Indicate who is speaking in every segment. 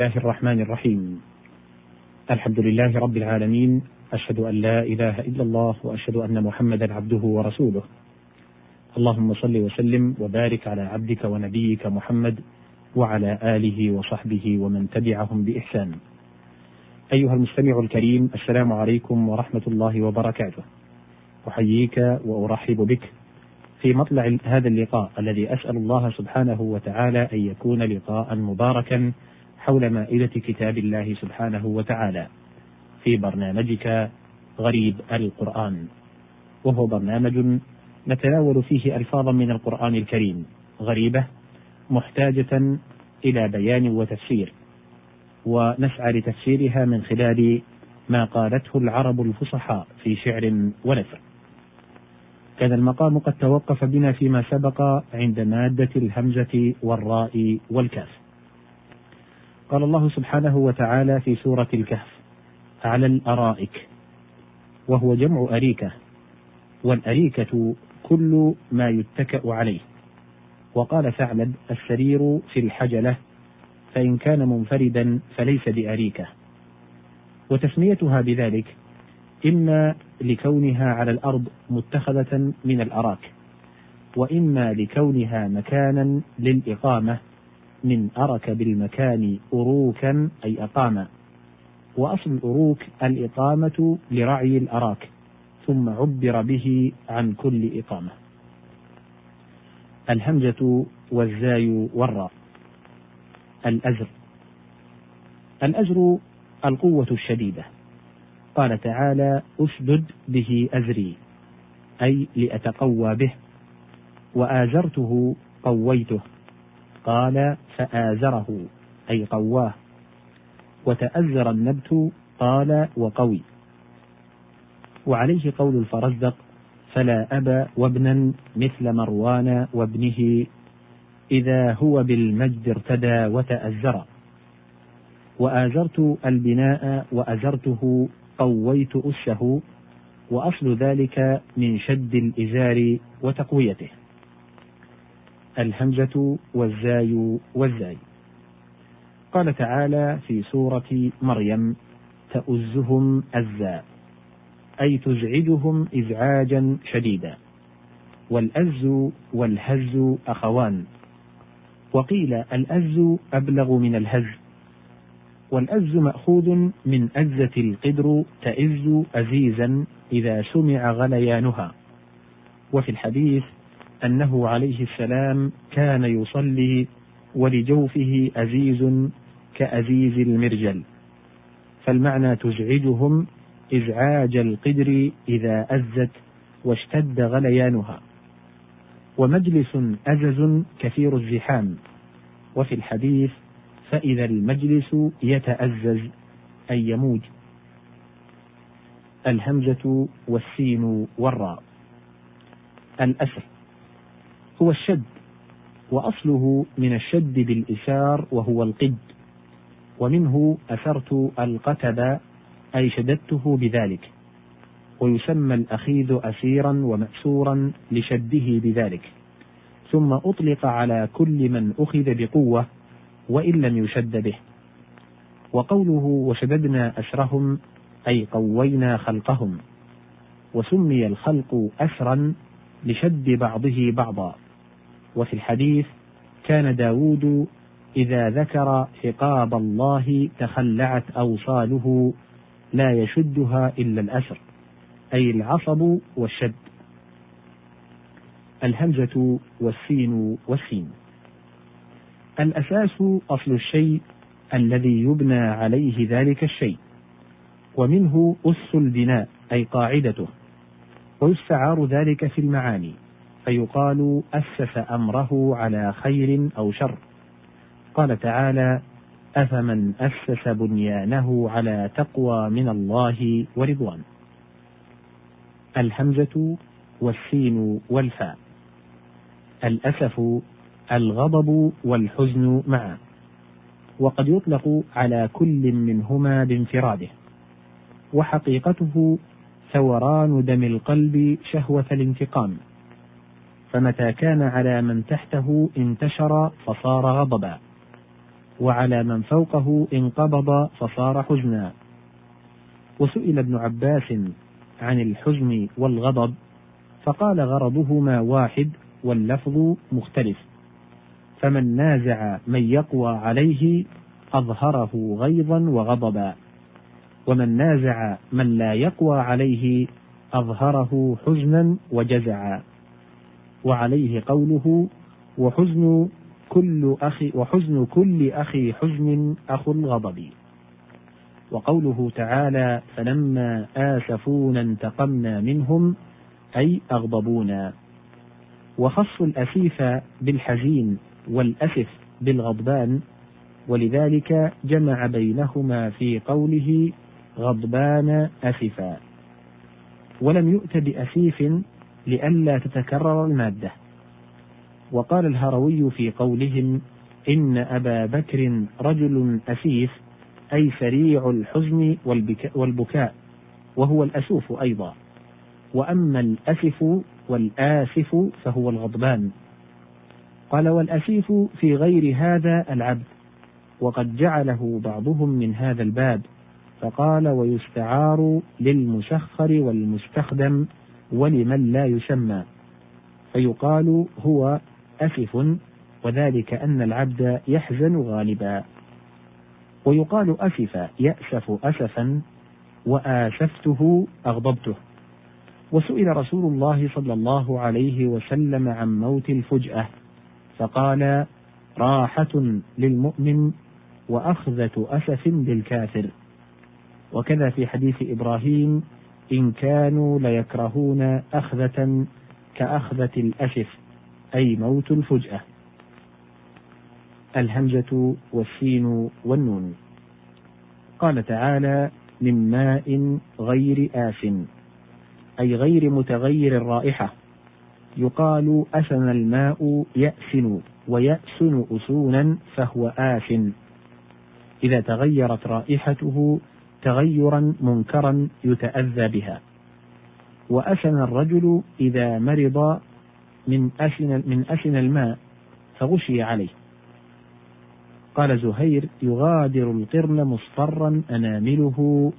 Speaker 1: الله الرحمن الرحيم. الحمد لله رب العالمين أشهد أن لا إله إلا الله وأشهد أن محمدا عبده ورسوله. اللهم صل وسلم وبارك على عبدك ونبيك محمد وعلى آله وصحبه ومن تبعهم بإحسان. أيها المستمع الكريم السلام عليكم ورحمة الله وبركاته. أحييك وأرحب بك في مطلع هذا اللقاء الذي أسأل الله سبحانه وتعالى أن يكون لقاء مباركا حول مائدة كتاب الله سبحانه وتعالى في برنامجك غريب القرآن وهو برنامج نتناول فيه ألفاظا من القرآن الكريم غريبة محتاجة إلى بيان وتفسير ونسعى لتفسيرها من خلال ما قالته العرب الفصحاء في شعر ونثر كان المقام قد توقف بنا فيما سبق عند مادة الهمزة والراء والكاف. قال الله سبحانه وتعالى في سورة الكهف: على الأرائك، وهو جمع أريكة، والأريكة كل ما يتكأ عليه. وقال ثعلب: السرير في الحجلة، فإن كان منفردا فليس بأريكة. وتسميتها بذلك إما لكونها على الأرض متخذة من الأراك وإما لكونها مكانا للإقامة من أرك بالمكان أروكا أي أقام. وأصل الأروك الإقامة لرعي الأراك ثم عبر به عن كل إقامة. الهمزة والزاي والراء. الأزر. الأزر القوة الشديدة. قال تعالى اشدد به أزري أي لأتقوى به. وآزرته قويته. قال فآزره أي قواه. وتأزر النبت قال وقوي. وعليه قول الفرزدق فلا أبا وابنا مثل مروان وابنه إذا هو بالمجد ارتدى وتأزر. وآزرت البناء وأزرته قويت أسه وأصل ذلك من شد الإزار وتقويته. الهمزة والزاي والزاي. قال تعالى في سورة مريم تؤزهم أزا أي تزعجهم إزعاجا شديدا. والأز والهز أخوان. وقيل الأز أبلغ من الهز. والأز مأخوذ من أزة القدر تئز أزيزا إذا سمع غليانها. وفي الحديث أنه عليه السلام كان يصلي ولجوفه أزيز كأزيز المرجل. فالمعنى تزعجهم إزعاج القدر إذا أزت واشتد غليانها. ومجلس أزز كثير الزحام. وفي الحديث فإذا المجلس يتأزز أي يموج. الهمزة والسين والراء. الأسر. هو الشد وأصله من الشد بالإسار وهو القد ومنه أسرت القتب أي شددته بذلك ويسمى الأخيذ أسيرا ومأسورا لشده بذلك ثم أطلق على كل من أخذ بقوة وإن لم يشد به. وقوله وشددنا أسرهم أي قوينا خلقهم وسمي الخلق أسرا لشد بعضه بعضا. وفي الحديث كان داود إذا ذكر عقاب الله تخلعت أوصاله لا يشدها إلا الأسر أي العصب والشد. الهمزة والسين والسين الأساس أصل الشيء الذي يبنى عليه ذلك الشيء ومنه أس البناء أي قاعدته ويستعار ذلك في المعاني. فيقال أسس أمره على خير أو شر. قال تعالى أفمن أسس بنيانه على تقوى من الله ورضوان. الهمزة والسين والفاء. الأسف الغضب والحزن معا. وقد يطلق على كل منهما بانفراده. وحقيقته ثوران دم القلب شهوة الانتقام. فمتى كان على من تحته انتشر فصار غضبا وعلى من فوقه انقبض فصار حزنا. وسئل ابن عباس عن الحزن والغضب فقال غرضهما واحد واللفظ مختلف. فمن نازع من يقوى عليه أظهره غيظا وغضبا ومن نازع من لا يقوى عليه أظهره حزنا وجزعا. وعليه قوله وحزن كل أخي وحزن كل أخي حزن أخو الغضب وقوله تعالى فلما آسفونا انتقمنا منهم أي أغضبونا. وخص الأسيف بالحزين والأسف بالغضبان ولذلك جمع بينهما في قوله غضبان أسفا. ولم يؤت بأسيف لئلا تتكرر المادة. وقال الهروي في قولهم إن أبا بكر رجل أسيف أي سريع الحزن والبكاء وهو الأسوف أيضا. وأما الأسف والآسف فهو الغضبان. قال والأسيف في غير هذا العبد وقد جعله بعضهم من هذا الباب. فقال ويستعار للمسخر والمستخدم ولمن لا يسمى. فيقال هو أسف وذلك أن العبد يحزن غالبا. ويقال أسف يأسف أسفا وآسفته أغضبته. وسئل رسول الله صلى الله عليه وسلم عن موت الفجأة فقال راحة للمؤمن وأخذة أسف للكافر وكذا في حديث إبراهيم إن كانوا ليكرهون أخذة كأخذة الأسف أي موت الفجأة. الهمزة والسين والنون. قال تعالى من ماء غير آس أي غير متغير الرائحة. يقال أسن الماء يأسن ويأسن أسونا فهو آس. إذا تغيرت رائحته تغيرا منكرا يتأذى بها. وأسن الرجل إذا مرض من أسن من أسن الماء فغشي عليه. قال زهير يغادر القرن مصفرا أنامله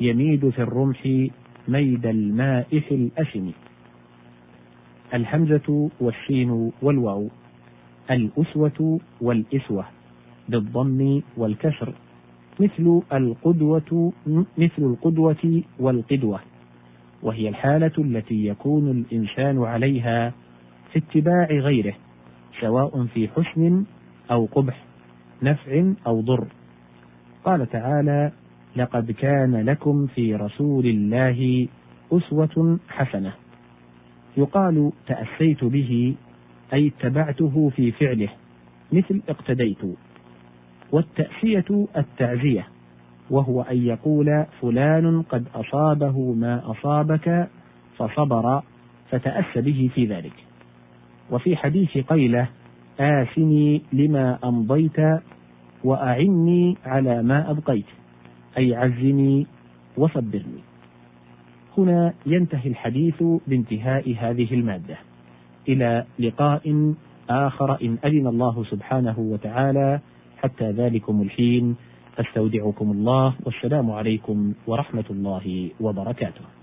Speaker 1: يميد في الرمح ميد المائح الأسن الحمزة والشين والواو الأسوة والإسوة بالضم والكسر. مثل القدوة مثل القدوة والقدوة وهي الحالة التي يكون الإنسان عليها في اتباع غيره سواء في حسن أو قبح نفع أو ضر. قال تعالى لقد كان لكم في رسول الله أسوة حسنة يقال تأسيت به أي اتبعته في فعله مثل اقتديت والتأسية التعزية وهو أن يقول فلان قد أصابه ما أصابك فصبر فتأس به في ذلك. وفي حديث قيلة آسني لما أمضيت وأعني على ما أبقيت أي عزني وصبرني. هنا ينتهي الحديث بانتهاء هذه المادة. إلى لقاء آخر إن أذن الله سبحانه وتعالى حتى ذلكم الحين أستودعكم الله والسلام عليكم ورحمة الله وبركاته.